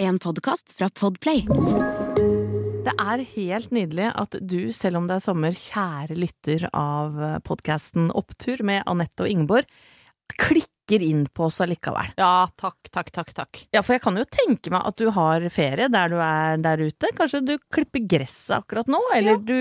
En podkast fra Podplay. Det er helt nydelig at du, selv om det er sommer, kjære lytter av podkasten Opptur med Anette og Ingeborg, klikker inn på oss allikevel. Ja, takk, takk, takk, takk. Ja, for jeg kan jo tenke meg at du har ferie der du er der ute. Kanskje du klipper gresset akkurat nå, eller du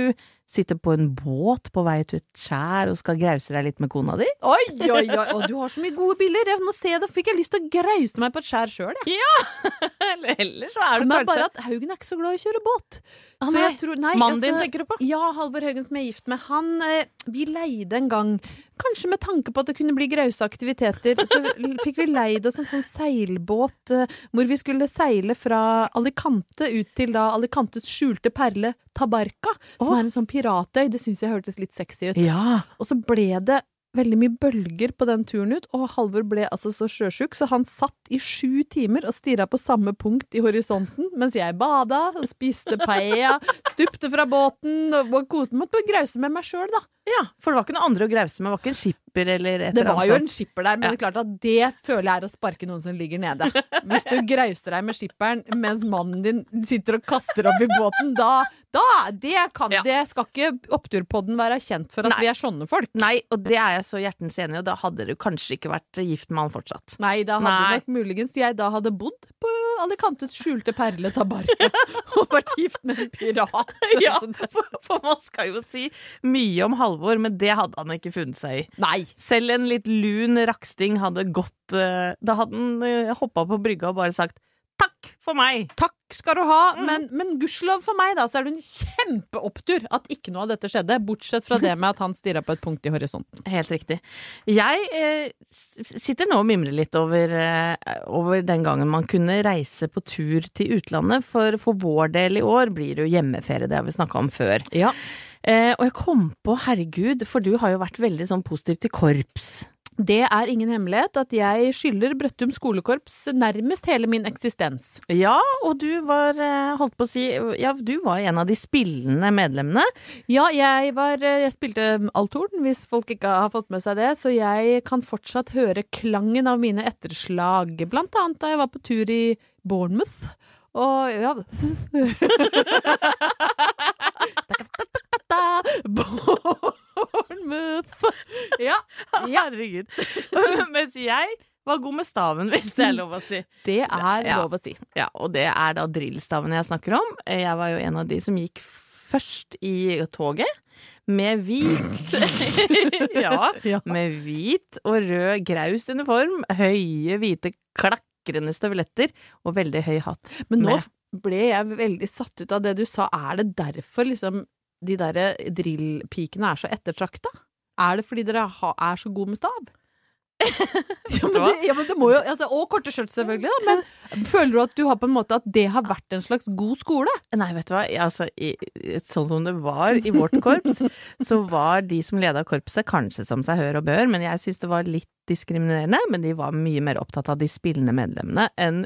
sitter på en båt på vei til et skjær og skal grause deg litt med kona di. Oi, oi, oi, og du har så mye gode bilder! Nå ser jeg, det, fikk jeg lyst til å grause meg på et skjær sjøl, jeg. Eller ellers så er det Men kanskje bare at Haugen er ikke så glad i å kjøre båt. Ah, Så nei. tror, nei, Mannen din altså- tenker du på? Ja, Halvor Haugen som jeg er gift med. Han, eh, vi leide en gang, kanskje med tanke på at det kunne bli grause aktiviteter, så fikk vi leid oss en sånn seilbåt eh, hvor vi skulle seile fra Alicante ut til da Alicantes skjulte perle Tabarca, som Åh. er en sånn piratøy. Det syns jeg hørtes litt sexy ut. Ja. Og så ble det veldig mye bølger på den turen ut, og Halvor ble altså så sjøsjuk, så han satt i sju timer og stirra på samme punkt i horisonten, mens jeg bada, spiste paella, stupte fra båten og koste meg å grause med meg sjøl, da. ja, for det var ikke noe andre å grause med, det var ikke en skipper eller et Det var annet jo en skipper der, men Ja. det er klart at det føler jeg er å sparke noen som ligger nede. Hvis du grauser deg med skipperen mens mannen din sitter og kaster opp i båten, da, da det, kan, Ja. det skal ikke Oppturpodden være kjent for at Nei. vi er sånne folk. Nei, og det er jeg så hjertens enig i, og da hadde du kanskje ikke vært gift med han fortsatt. Nei, da hadde Nei. nok muligens jeg da hadde bodd på Alicantes skjulte perle Tabarca og vært gift med en pirat. Ja, for, for man skal jo si mye om Halvor, men det hadde han ikke funnet seg i. Nei. Selv en litt lun raksting hadde gått eh, Da hadde han uh, hoppa på brygga og bare sagt takk for meg. Takk skal du ha, Mm. men, men gudskjelov for meg, da, så er det en kjempeopptur at ikke noe av dette skjedde, bortsett fra det med at han stirra på et punkt i horisonten. Helt riktig. Jeg eh, sitter nå og mimrer litt over, eh, over den gangen man kunne reise på tur til utlandet, for for vår del i år blir det jo hjemmeferie, det har vi snakka om før. Ja. Eh, og jeg kom på, herregud, for du har jo vært veldig sånn positiv til korps. Det er ingen hemmelighet at jeg skylder Brøttum skolekorps nærmest hele min eksistens. Ja, og du var, eh, holdt på å si, ja, du var en av de spillende medlemmene. Ja, jeg, var, jeg spilte althorn, hvis folk ikke har fått med seg det, så jeg kan fortsatt høre klangen av mine etterslag, blant annet da jeg var på tur i Bournemouth. Og ja Bournemouth. Ja, ja, Herregud. Mens jeg var god med staven, hvis det er lov å si. det er Ja. lov å si. Ja, og det er da drillstaven jeg snakker om. Jeg var jo en av de som gikk først i toget. Med hvit ja, Ja. med hvit og rød graus uniform, høye, hvite, klakrende støvletter og veldig høy hatt. Men nå ble jeg veldig satt ut av det du sa. Er det derfor liksom de derre drillpikene er så ettertrakta? Er det fordi dere er så gode med stav? ja, men det, ja, men det må jo altså, Og korte skjørt, selvfølgelig, da. Men føler du at du har på en måte at det har vært en slags god skole? Nei, vet du hva, altså, i, sånn som det var i vårt korps, så var de som leda korpset kanskje som seg hør og bør, men jeg syns det var litt diskriminerende, men de var mye mer opptatt av de spillende medlemmene enn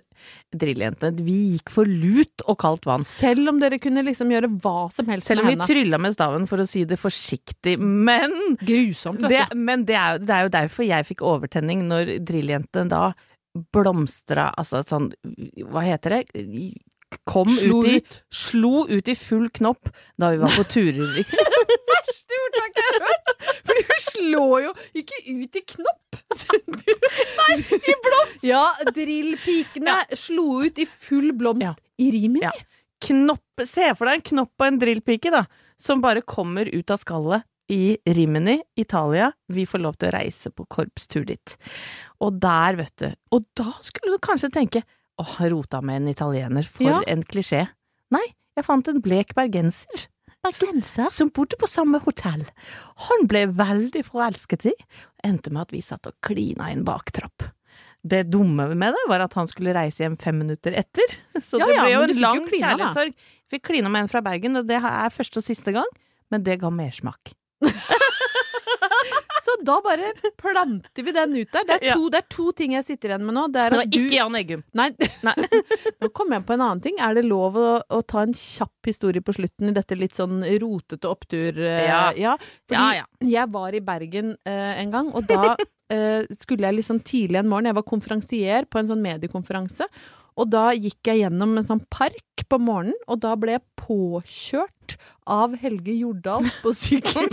drilljentene. Vi gikk for lut og kaldt vann. Selv om dere kunne liksom gjøre hva som helst Selv om vi trylla med staven, for å si det forsiktig. Men Grusomt, vet det, du. men det er, det er jo derfor jeg fikk overtenning, når drilljentene da blomstra Altså sånn, hva heter det? Kom Slo ut i ut. Slo ut i full knopp da vi var på turer. Verste ordtaket jeg har hørt! For du slår jo ikke ut i knopp. Nei, i blomst! Ja, drillpikene slo ut i full blomst Ja. i Rimini. Ja. Knopp, se for deg en knopp på en drillpike, da, som bare kommer ut av skallet i Rimini, Italia. Vi får lov til å reise på korpstur dit. Og der, vet du Og da skulle du kanskje tenke åh, rota med en italiener, for Ja. en klisjé. Nei, jeg fant en blek bergenser. Bergenser? Som bodde på samme hotell. Han ble veldig forelsket i. Endte med at vi satt og klina i en baktrapp. Det dumme med det var at han skulle reise hjem fem minutter etter. Så Ja, det ja, ble jo en lang klina, kjærlighetssorg. Vi klina med en fra Bergen, og det er første og siste gang. Men det ga mersmak. Da bare planter vi den ut der. Det er to, det er to ting jeg sitter igjen med nå. Det er at du ikke Jan Eggum. Nei, Nei. nå kom jeg på en annen ting. Er det lov å, å ta en kjapp historie på slutten i dette litt sånn rotete opptur? Uh, Ja. ja. Fordi Ja, ja. jeg var i Bergen uh, en gang, og da uh, skulle jeg liksom tidlig en morgen Jeg var konferansier på en sånn mediekonferanse. Og da gikk jeg gjennom en sånn park på morgenen, og da ble jeg påkjørt av Helge Jordal på sykkel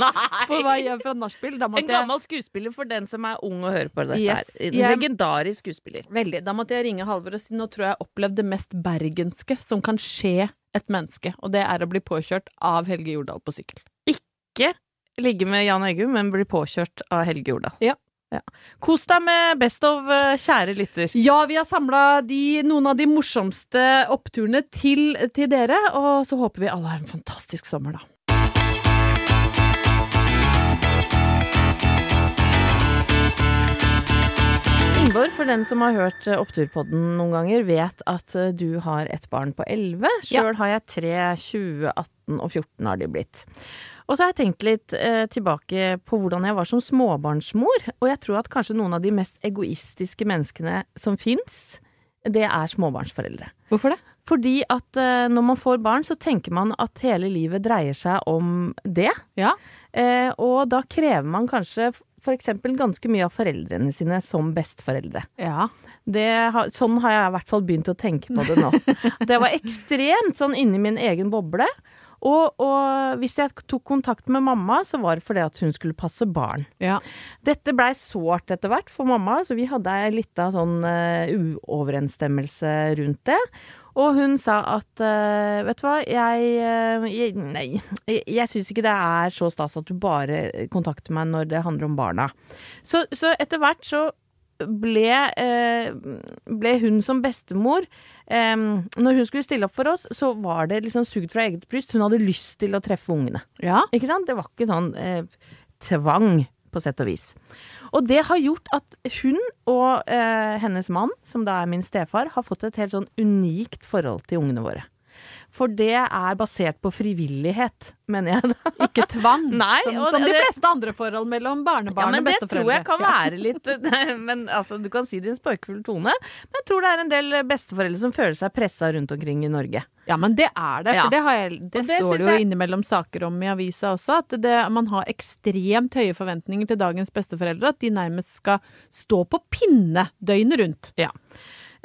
på vei hjem fra nachspiel. En gammel skuespiller for den som er ung og hører på dette Yes, her. En jeg- legendarisk skuespiller. Veldig. Da måtte jeg ringe Halvor og si nå tror jeg jeg opplevde det mest bergenske som kan skje et menneske, og det er å bli påkjørt av Helge Jordal på sykkel. Ikke ligge med Jan Eggum, men bli påkjørt av Helge Jordal. Ja. Ja. Kos deg med Best of, eh, kjære lytter. Ja, vi har samla noen av de morsomste oppturene til, til dere, og så håper vi alle har en fantastisk sommer, da. Ingeborg, for den som har hørt eh, Oppturpodden noen ganger, vet at eh, du har et barn på 11. Sjøl har jeg tre, 20, 18 og 14 har de blitt. Og så har jeg tenkt litt eh, tilbake på hvordan jeg var som småbarnsmor, og jeg tror at kanskje noen av de mest egoistiske menneskene som fins, det er småbarnsforeldre. Hvorfor det? Fordi at eh, når man får barn, så tenker man at hele livet dreier seg om det. Ja. Eh, og da krever man kanskje f.eks. ganske mye av foreldrene sine som besteforeldre. Ja. Det har, sånn har jeg i hvert fall begynt å tenke på det nå. Det var ekstremt sånn inni min egen boble. Og, og hvis jeg tok kontakt med mamma, så var det fordi at hun skulle passe barn. Ja. Dette blei sårt etter hvert for mamma, så vi hadde ei lita sånn uh, uoverensstemmelse rundt det. Og hun sa at uh, vet du hva, jeg, uh, jeg Nei, jeg, jeg syns ikke det er så stas at du bare kontakter meg når det handler om barna. Så, så etter hvert så ble, eh, ble hun som bestemor eh, Når hun skulle stille opp for oss, så var det liksom sugd fra eget bryst. Hun hadde lyst til å treffe ungene. Ja. Ikke sant? Det var ikke sånn eh, tvang, på sett og vis. Og det har gjort at hun og eh, hennes mann, som da er min stefar, har fått et helt sånn unikt forhold til ungene våre. For det er basert på frivillighet, mener jeg da. Ikke tvang. Nei, som, som det, de fleste andre forhold mellom Ja, barnebarn men og det tror jeg kan være litt men, altså, Du kan si det i en spøkefull tone, men jeg tror det er en del besteforeldre som føler seg pressa rundt omkring i Norge. Ja, men det er det. Ja. For det, har jeg, det, det står det jo jeg- innimellom saker om i avisa også, at det, man har ekstremt høye forventninger til dagens besteforeldre. At de nærmest skal stå på pinne døgnet rundt. Ja.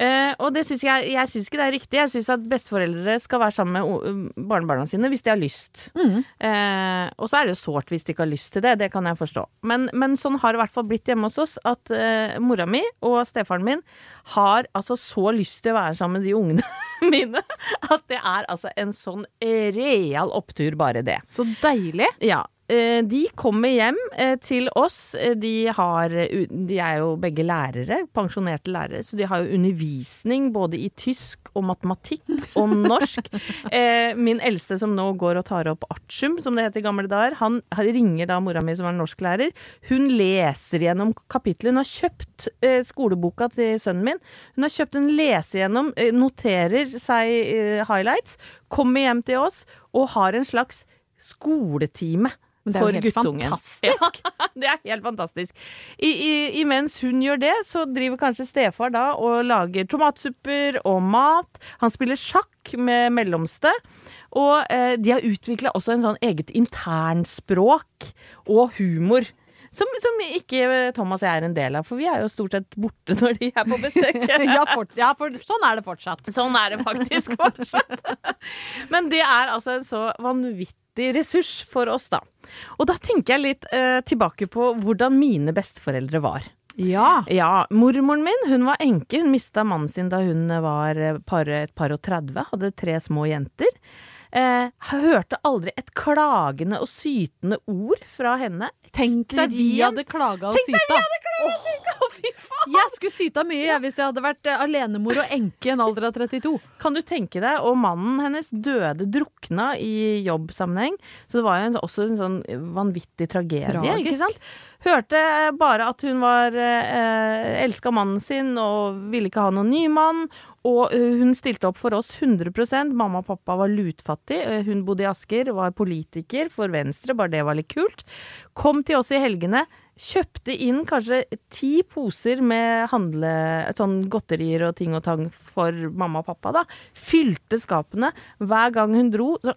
Eh, og det synes jeg, jeg syns ikke det er riktig. Jeg syns at besteforeldre skal være sammen med o- barnebarna sine hvis de har lyst. Eh, og så er det sårt hvis de ikke har lyst til det, det kan jeg forstå. Men, men sånn har det i hvert fall blitt hjemme hos oss, at eh, mora mi og stefaren min har altså så lyst til å være sammen med de ungene mine at det er altså en sånn real opptur, bare det. Så deilig. Ja. Eh, De kommer hjem eh, til oss. Eh, De, har, de er jo begge lærere, pensjonerte lærere, så de har jo undervisning både i tysk og matematikk og norsk. Min eldste som nå går og tar opp artium, som det het i gamle dager, han ringer da mora mi som er norsklærer. Hun leser gjennom kapitlet. Hun har kjøpt skoleboka til sønnen min. Hun har kjøpt en lese gjennom, noterer seg highlights, kommer hjem til oss og har en slags skoletime Men det er jo helt fantastisk. Ja, det er helt fantastisk. I, i, imens hun gjør det, så driver kanskje stefar da og lager tomatsupper og mat. Han spiller sjakk med mellomste. Og eh, de har utvikla også en sånn eget internspråk og humor. Som, som ikke Thomas og jeg er en del av, for vi er jo stort sett borte når de er på besøk. ja, for, ja, for sånn er det fortsatt. Sånn er det faktisk fortsatt. Men det er altså en så vanvittig ressurs for oss, da. Og da tenker jeg litt eh, tilbake på hvordan mine besteforeldre var. Ja. Ja, mormoren min hun var enke. Hun mista mannen sin da hun var eh, par, et par og 30, hadde tre små jenter. Eh, hørte aldri et klagende og sytende ord fra henne. Tenk deg vi hadde klaga og syta. Å, fy faen! Jeg skulle syta mye jeg, hvis jeg hadde vært eh, alenemor og enke i en alder av 32. Kan du tenke deg, og mannen hennes døde drukna i jobbsammenheng, så det var jo en, også en sånn vanvittig tragedie, Tragisk. ikke sant? Hørte bare at hun var eh, elska mannen sin og ville ikke ha noen ny mann. Og eh, hun stilte opp for oss 100% Mamma og pappa var lutfattig. Eh, Hun bodde i Asker, var politiker for Venstre, bare det var litt kult. Kom til oss i helgene, kjøpte inn kanskje ti poser med handle, sånn godterier og ting og tang for mamma og pappa. da. Fylte skapene. Hver gang hun dro, så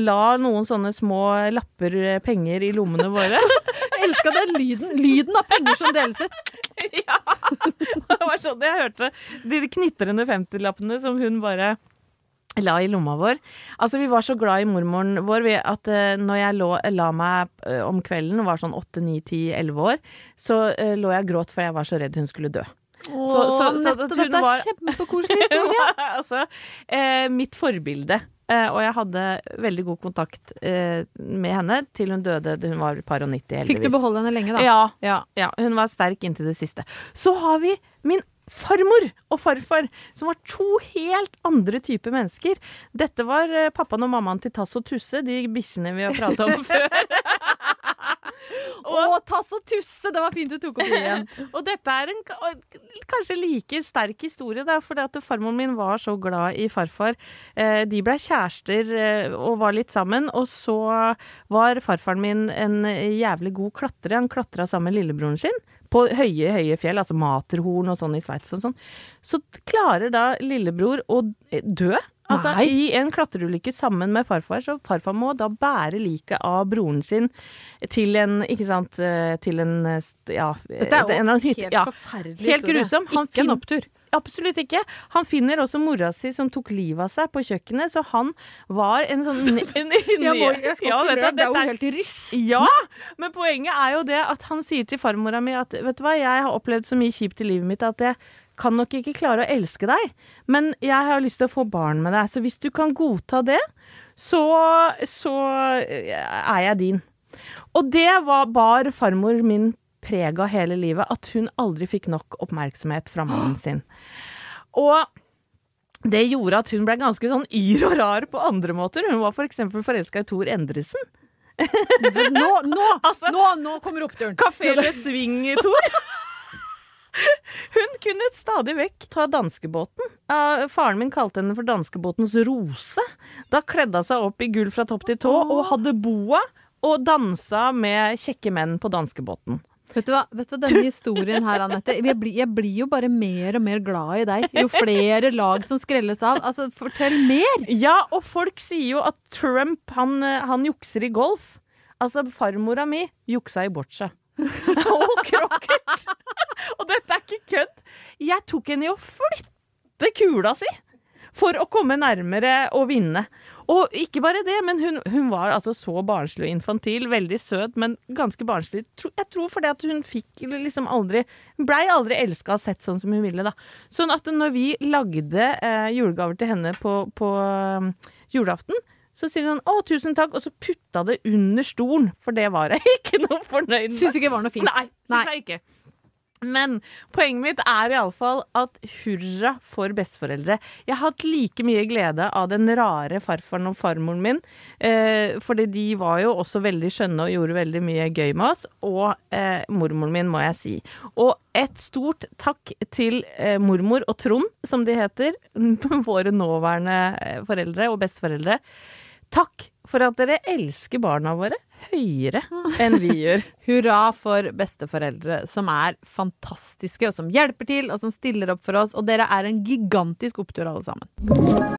la noen sånne små lapper eh, penger i lommene våre. Jeg elska den lyden. Lyden av penger som deles ut. ja! Det var sånn jeg hørte de knitrende 50-lappene som hun bare la i lomma vår. Altså, vi var så glad i mormoren vår vi- at uh, når jeg lå, la meg uh, om kvelden, var sånn 8, 9, 10, 11 år, så uh, lå jeg og gråt for jeg var så redd hun skulle dø. Å, så- så Nette, dette er var- kjempekoselig historie. altså, eh, mitt forbilde. Eh, og jeg hadde veldig god kontakt eh, med henne til hun døde. Hun var par og 90, heldigvis. Fikk du beholde henne lenge, da? Ja, Ja. ja, hun var sterk inntil det siste. Så har vi min farmor og farfar, som var to helt andre typer mennesker. Dette var eh, pappaen og mammaen til Tass og Tusse, de bikkjene vi har pratet om før. Å, Tass og Tusse! Det var fint du tok opp det igjen. Og dette er en kanskje like sterk historie, da, fordi at farmoren min var så glad i farfar. Eh, de ble kjærester eh, og var litt sammen, og så var farfaren min en jævlig god klatrer. Han klatra sammen med lillebroren sin på høye, høye fjell, altså Materhorn og sånn i Sveits og sånn. Så klarer da lillebror å dø. Altså, Nei. I en klatreulykke sammen med farfar, så farfar må da bære liket av broren sin til en Ikke sant eh, Til en eh, Ja, Dette er en jo hytte. helt Ja, forferdelig helt grusom. Han Ikke en opptur. Absolutt ikke. Han finner også mora si som tok livet av seg på kjøkkenet, så han var en sånn en, en, må, jeg Ja, vet du, det er jo helt rystende. ja, men poenget er jo det at han sier til farmora mi at vet du hva, jeg har opplevd så mye kjipt i livet mitt at jeg kan nok ikke klare å elske deg, men jeg har lyst til å få barn med deg. Så hvis du kan godta det, så, så eh, er jeg din. Og det var, bar farmor min preg av hele livet, at hun aldri fikk nok oppmerksomhet fra mannen sin. Og det gjorde at hun ble ganske sånn yr og rar på andre måter. Hun var f.eks. For forelska i Tor Endresen. Nå, nå, Altså- nå, nå kommer oppturen. Kafé Le Swing-Tor. Hun kunne stadig vekk ta danskebåten. Faren min kalte henne for danskebåtens rose. Da kledde hun seg opp i gull fra topp til tå og hadde boa og dansa med kjekke menn på danskebåten. Vet du hva, vet du hva denne historien her, Anette jeg blir, jeg blir jo bare mer og mer glad i deg. Jo flere lag som skrelles av. Altså, fortell mer! Ja, og folk sier jo at Trump, han, eh, han jukser i golf. Altså, farmora mi juksa i boccia. og krokket! og dette er ikke kødd. Jeg tok henne i å flytte kula si for å komme nærmere og vinne. Og ikke bare det, men hun, hun var altså så barnslig og infantil. Veldig søt, men ganske barnslig. Jeg tror fordi at hun fikk liksom aldri blei aldri elska og sett sånn som hun ville, da. Sånn at når vi lagde eh, julegaver til henne på, på eh, julaften, så sier han 'Å, tusen takk', og så putta det under stolen, for det var jeg ikke noe fornøyd med. Syns ikke det var noe fint. Nei, syns jeg ikke. Men poenget mitt er iallfall at hurra for besteforeldre. Jeg har hatt like mye glede av den rare farfaren og farmoren min, eh, fordi de var jo også veldig skjønne og gjorde veldig mye gøy med oss, og eh, mormoren min, må jeg si. Og et stort takk til eh, mormor og Trond, som de heter, våre nåværende eh, foreldre og besteforeldre. Takk for at dere elsker barna våre høyere enn vi gjør. Hurra for besteforeldre som er fantastiske, og som hjelper til, og som stiller opp for oss. Og dere er en gigantisk opptur, alle sammen.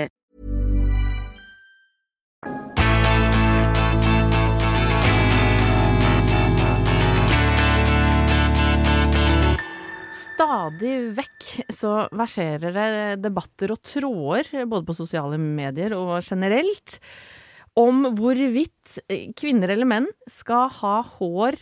Stadig vekk så verserer det debatter og tråder, både på sosiale medier og generelt, om hvorvidt kvinner eller menn skal ha hår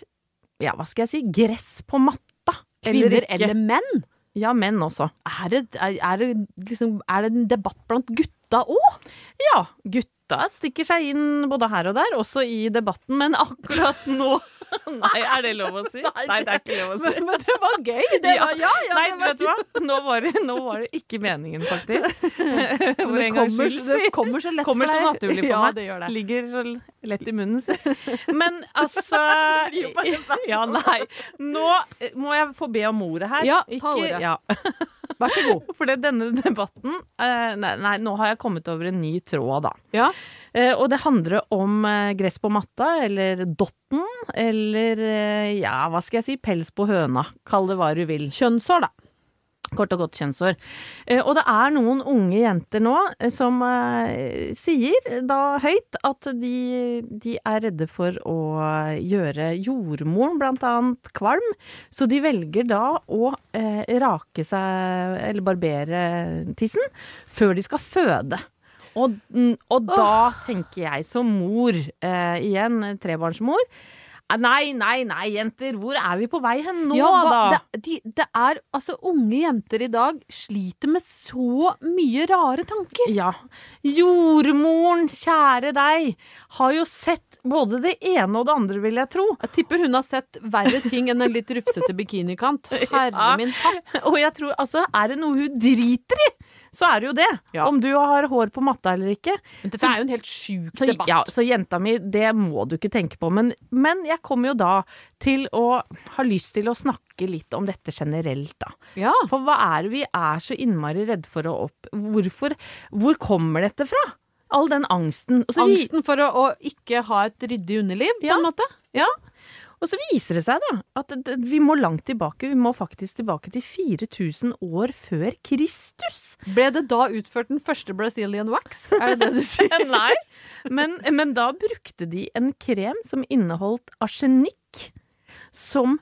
Ja, hva skal jeg si gress på matta. Kvinner eller, eller menn? Ja, menn også. Er det, er, det, liksom, er det en debatt blant gutta òg? Ja, gutta stikker seg inn både her og der, også i debatten, men akkurat nå Nei, er det lov å si? Nei, det er ikke lov å si. Men, men det var gøy! Det Ja. var, ja, ja, Nei, det var, vet du hva? Nå var, det, nå var det ikke meningen, faktisk. Det kommer, det kommer så lett Kommer så for deg. naturlig for ja, meg. Det gjør det. Ligger så lett i munnen, si. Men altså. Ja, nei. Nå må jeg få be om ordet her. Ja, ta ordet. Ja. Vær så god. For denne debatten eh, nei, nei, nå har jeg kommet over en ny tråd, da. Ja. Eh, og det handler om eh, gress på matta, eller dotten, eller ja, hva skal jeg si, pels på høna. Kall det hva du vil. Kjønnshår, da. Kort og godt kjønnshår. Eh, og det er noen unge jenter nå eh, som eh, sier da høyt at de, de er redde for å gjøre jordmoren blant annet kvalm, så de velger da å eh, rake seg, eller barbere tissen, før de skal føde. Og, mm, og da tenker jeg som mor, eh, igjen trebarnsmor, Nei, nei, nei, jenter, hvor er vi på vei hen nå, ja, hva, da? Det, de, det er altså Unge jenter i dag sliter med så mye rare tanker. Ja. Jordmoren, kjære deg, har jo sett både det ene og det andre, vil jeg tro. Jeg tipper hun har sett verre ting enn en litt rufsete bikinikant. Herre Ja. min hatt. Og jeg tror, altså, er det noe hun driter i, så er det jo det. Ja. Om du har hår på matta eller ikke. Men Dette er jo en helt sjuk Så, debatt. ja, så jenta mi, det må du ikke tenke på. Men, men jeg kommer jo da til å ha lyst til å snakke litt om dette generelt, da. Ja. For hva er det vi er så innmari redde for å opp... Hvorfor Hvor kommer dette fra? All den angsten. Og så vi- Angsten for å, å ikke ha et ryddig underliv, på en måte. Ja. Og så viser det seg da at vi må langt tilbake. Vi må faktisk tilbake til 4000 år før Kristus. Ble det da utført den første Brazilian wax? Er det det du sier? Nei, men, men da brukte de en krem som inneholdt arsenikk, som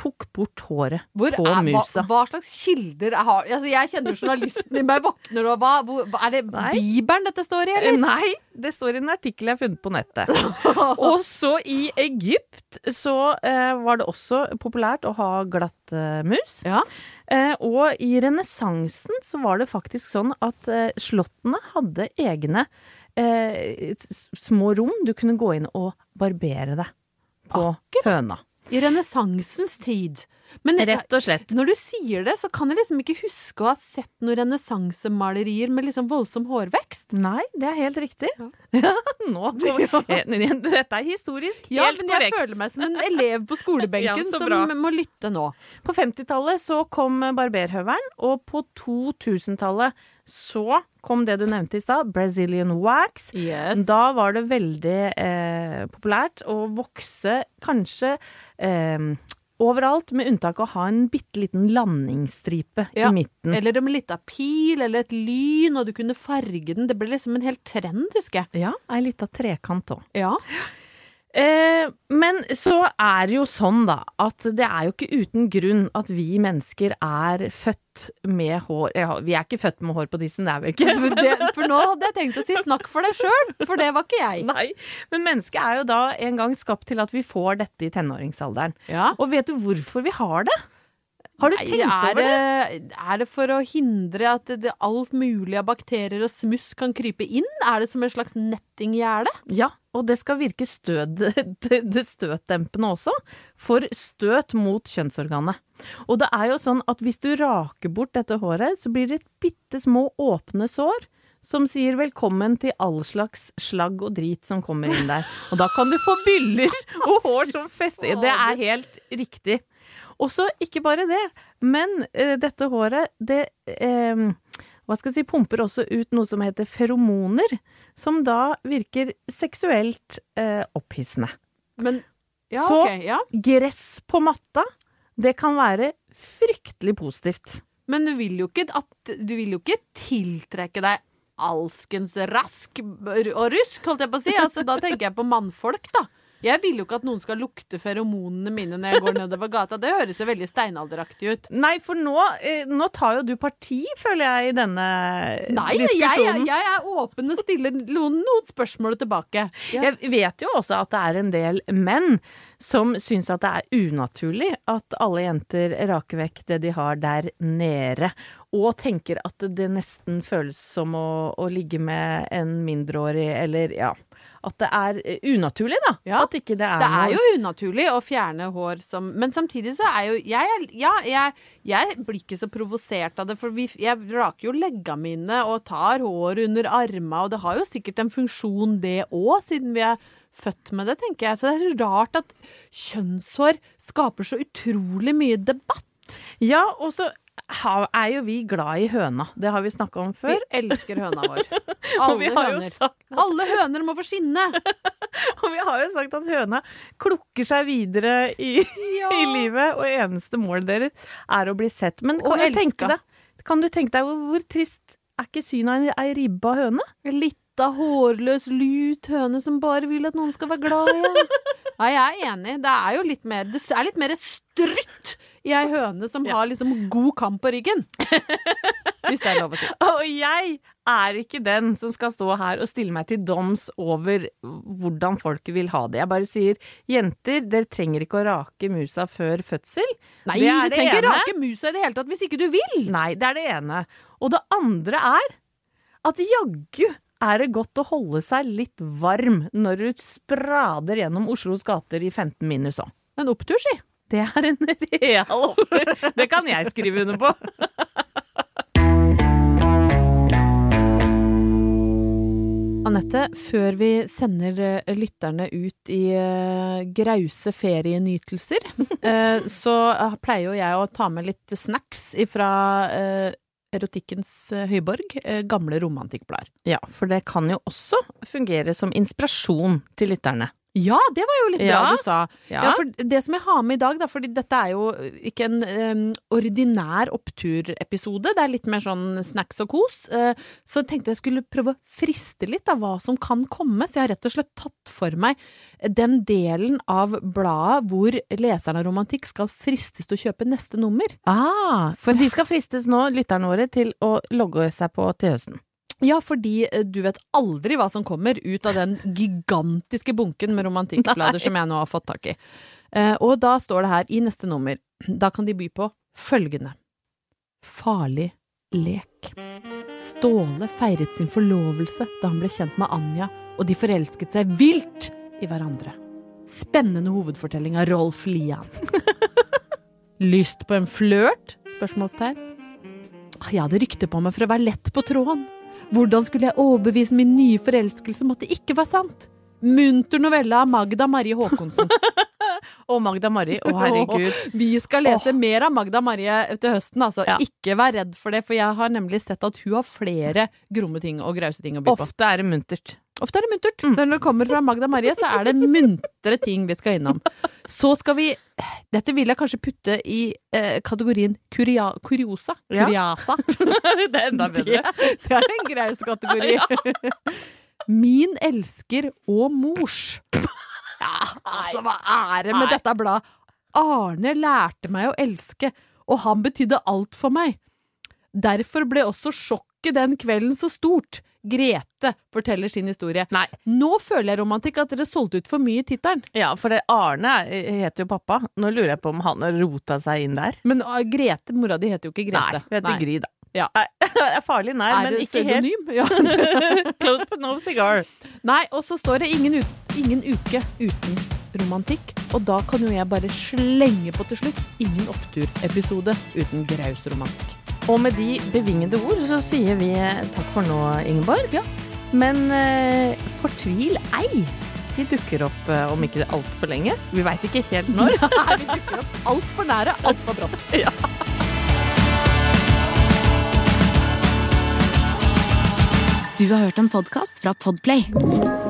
tok bort håret Hvor på er, musa. hva slags kilder jeg har altså, Jeg kjenner journalisten i meg våkner og hva, hvor, hva Er det Nei. Bibelen dette står i, Eh, eller? Nei, det står i en artikkel jeg har funnet på nettet. Og så i Egypt så eh, var det også populært å ha glattmus. Ja. Eh, og i renessansen så var det faktisk sånn at eh, slottene hadde egne eh, små rom du kunne gå inn og barbere deg på høna. I renessansens tid. Men Rett og slett. når du sier det, så kan jeg liksom ikke huske å ha sett noen renessansemalerier med liksom voldsom hårvekst. Nei, det er helt riktig. Ja. Ja, nå Dette er historisk. Ja, helt men jeg korrekt. føler meg som en elev på skolebenken Ja, som bra. må lytte nå. På 50-tallet så kom barberhøvelen, og på 2000-tallet så kom det du nevnte i stad, Brazilian wax. Yes. Da var det veldig eh, populært å vokse kanskje eh, overalt, med unntak av å ha en bitte liten landingsstripe Ja, i midten. Eller en lita pil, eller et lyn, og du kunne farge den. Det ble liksom en hel trend, husker jeg. Ja, ei lita trekant òg. Ja. Eh, men så er det jo sånn, da, at det er jo ikke uten grunn at vi mennesker er født med hår ja, Vi er ikke født med hår på tissen, det er vi ikke. For, det, for nå hadde jeg tenkt å si 'snakk for deg sjøl', for det var ikke jeg. Nei, men mennesket er jo da en gang skapt til at vi får dette i tenåringsalderen. Ja. Og vet du hvorfor vi har det? Har du Nei, tenkt er over det? Er det for å hindre at det, det, alt mulig av bakterier og smuss kan krype inn? Er det som en slags nettinggjerde? Ja, og det skal virke stød, det, det støtdempende også, for støt mot kjønnsorganet. Og det er jo sånn at hvis du raker bort dette håret, så blir det bitte små åpne sår. Som sier velkommen til all slags slagg og drit som kommer inn der. Og da kan du få byller og hår som fester Det er helt riktig. Og så ikke bare det, men eh, dette håret, det eh, hva skal jeg si, pumper også ut noe som heter feromoner, som da virker seksuelt eh, opphissende. Men ja, Så- okay, Ja. Gress på matta, det kan være fryktelig positivt. Men du vil jo ikke, at, du vil jo ikke tiltrekke deg alskens rask og rusk, holdt jeg på å si. Altså, da tenker jeg på mannfolk, da. Jeg vil jo ikke at noen skal lukte feromonene mine når jeg går nedover gata. Det høres jo veldig steinalderaktig ut. Nei, for nå, eh, nå tar jo du parti, føler jeg, i denne Nei, jeg, jeg er åpen og stiller noen, noen spørsmål tilbake. Ja. Jeg vet jo også at det er en del menn som syns at det er unaturlig at alle jenter raker vekk det de har der nede, og tenker at det nesten føles som å, å ligge med en mindreårig, eller ja At det er eh, unaturlig, da. Ja, At ikke det er Det er noe jo unaturlig å fjerne hår som Men samtidig så er jo jeg Ja, jeg, jeg blir ikke så provosert av det, for vi, jeg raker jo legga mine og tar hår under arma, og det har jo sikkert en funksjon, det òg, siden vi er født med det, tenker jeg. Så det er så rart at kjønnshår skaper så utrolig mye debatt. Ja, og så er jo vi glad i høna. Det har vi snakka om før. Vi elsker høna vår. Alle høner. sagt Alle høner må få skinne! Og vi har jo sagt at høna klukker seg videre i, i livet, og eneste målet deres er å bli sett. Men kan du tenke deg, kan du tenke deg hvor, hvor trist er ikke synet av ei- ribba høne? Lita, hårløs, lut høne som bare vil at noen skal være glad i henne. Nei, jeg er enig. Det er jo litt mer Det er litt mer strutt i ei høne som har liksom god kamp på ryggen. Hvis det er lov å si. Og jeg er ikke den som skal stå her og stille meg til doms over hvordan folket vil ha det. Jeg bare sier jenter, dere trenger ikke å rake musa før fødsel. Nei, Det er du trenger ikke rake musa i det hele tatt hvis ikke du vil. Nei, det er det ene. Og det andre er at jaggu er det godt å holde seg litt varm når du sprader gjennom Oslos gater i 15 minus òg. En opptur, si. Det er en real offer. Det kan jeg skrive under på. Anette, før vi sender eh, lytterne ut i eh, grause ferienytelser, eh, så pleier jo jeg å ta med litt snacks ifra erotikkens høyborg, gamle romantikkblader. Ja, for det kan jo også fungere som inspirasjon til lytterne. Ja, det var jo litt bra du sa. Ja. Ja. for det som jeg har med i dag, da, fordi dette er jo ikke en um, ordinær oppturepisode, det er litt mer sånn snacks og kos, uh, så tenkte jeg skulle prøve å friste litt av hva som kan komme, så jeg har rett og slett tatt for meg den delen av bladet hvor leserne av romantikk skal fristes til å kjøpe neste nummer. Ah, for de skal fristes nå, lytterne våre, til å logge seg på til høsten. Ja, fordi eh, du vet aldri hva som kommer ut av den gigantiske bunken med romantikkblader som jeg nå har fått tak i. Eh, og da står det her i neste nummer, da kan de by på følgende. Farlig lek. Ståle feiret sin forlovelse da han ble kjent med Anja, og de forelsket seg vilt i hverandre. Spennende hovedfortelling av Rolf Lian. Lyst på en flørt? Spørsmålstegn. Ah, Jeg hadde rykte på meg for å være lett på tråden. Hvordan skulle jeg overbevise min nye forelskelse om at det ikke var sant? Munter novelle av Magda Marie Haakonsen. og Magda Marie. Å, herregud. Vi skal lese mer av Magda Marie til høsten, altså. Ja. Ikke vær redd for det, for jeg har nemlig sett at hun har flere gromme ting og grause ting å by på. Ofte er det muntert. Ofte er det muntert. Når det kommer fra Magda Marie, så er det muntre ting vi skal innom. Så skal vi Dette vil jeg kanskje putte i eh, kategorien kuria, kuriosa. Ja. Det er enda bedre. det er en greis kategori. Min elsker og mors. Ja, altså, hva er det med Nei. dette bladet? Arne lærte meg å elske, og han betydde alt for meg. Derfor ble også sjokket den kvelden så stort. Grete forteller sin historie. Nei. Nå føler jeg romantikk at dere solgte ut for mye i tittelen. Ja, for det, Arne er- heter jo pappa. Nå lurer jeg på om han har rota seg inn der. Men uh, Grete, mora di, heter jo ikke Grete. Nei, heter Gry, da. Ja. Nei, det er farlig Er men ikke ikke helt. pseudonym? Ja. Close but no cigar. Nei, og så står det ingen, u- ingen uke uten romantikk. Og da kan jo jeg bare slenge på til slutt ingen oppturepisode uten graus romantikk. Og med de bevingede ord så sier vi takk for nå, Ingeborg. Ja. Men eh, fortvil ei. Vi dukker opp eh, om ikke altfor lenge. Vi veit ikke helt når. Nei, vi dukker opp altfor nære, altfor brått. Du har hørt en podcast fra Podplay.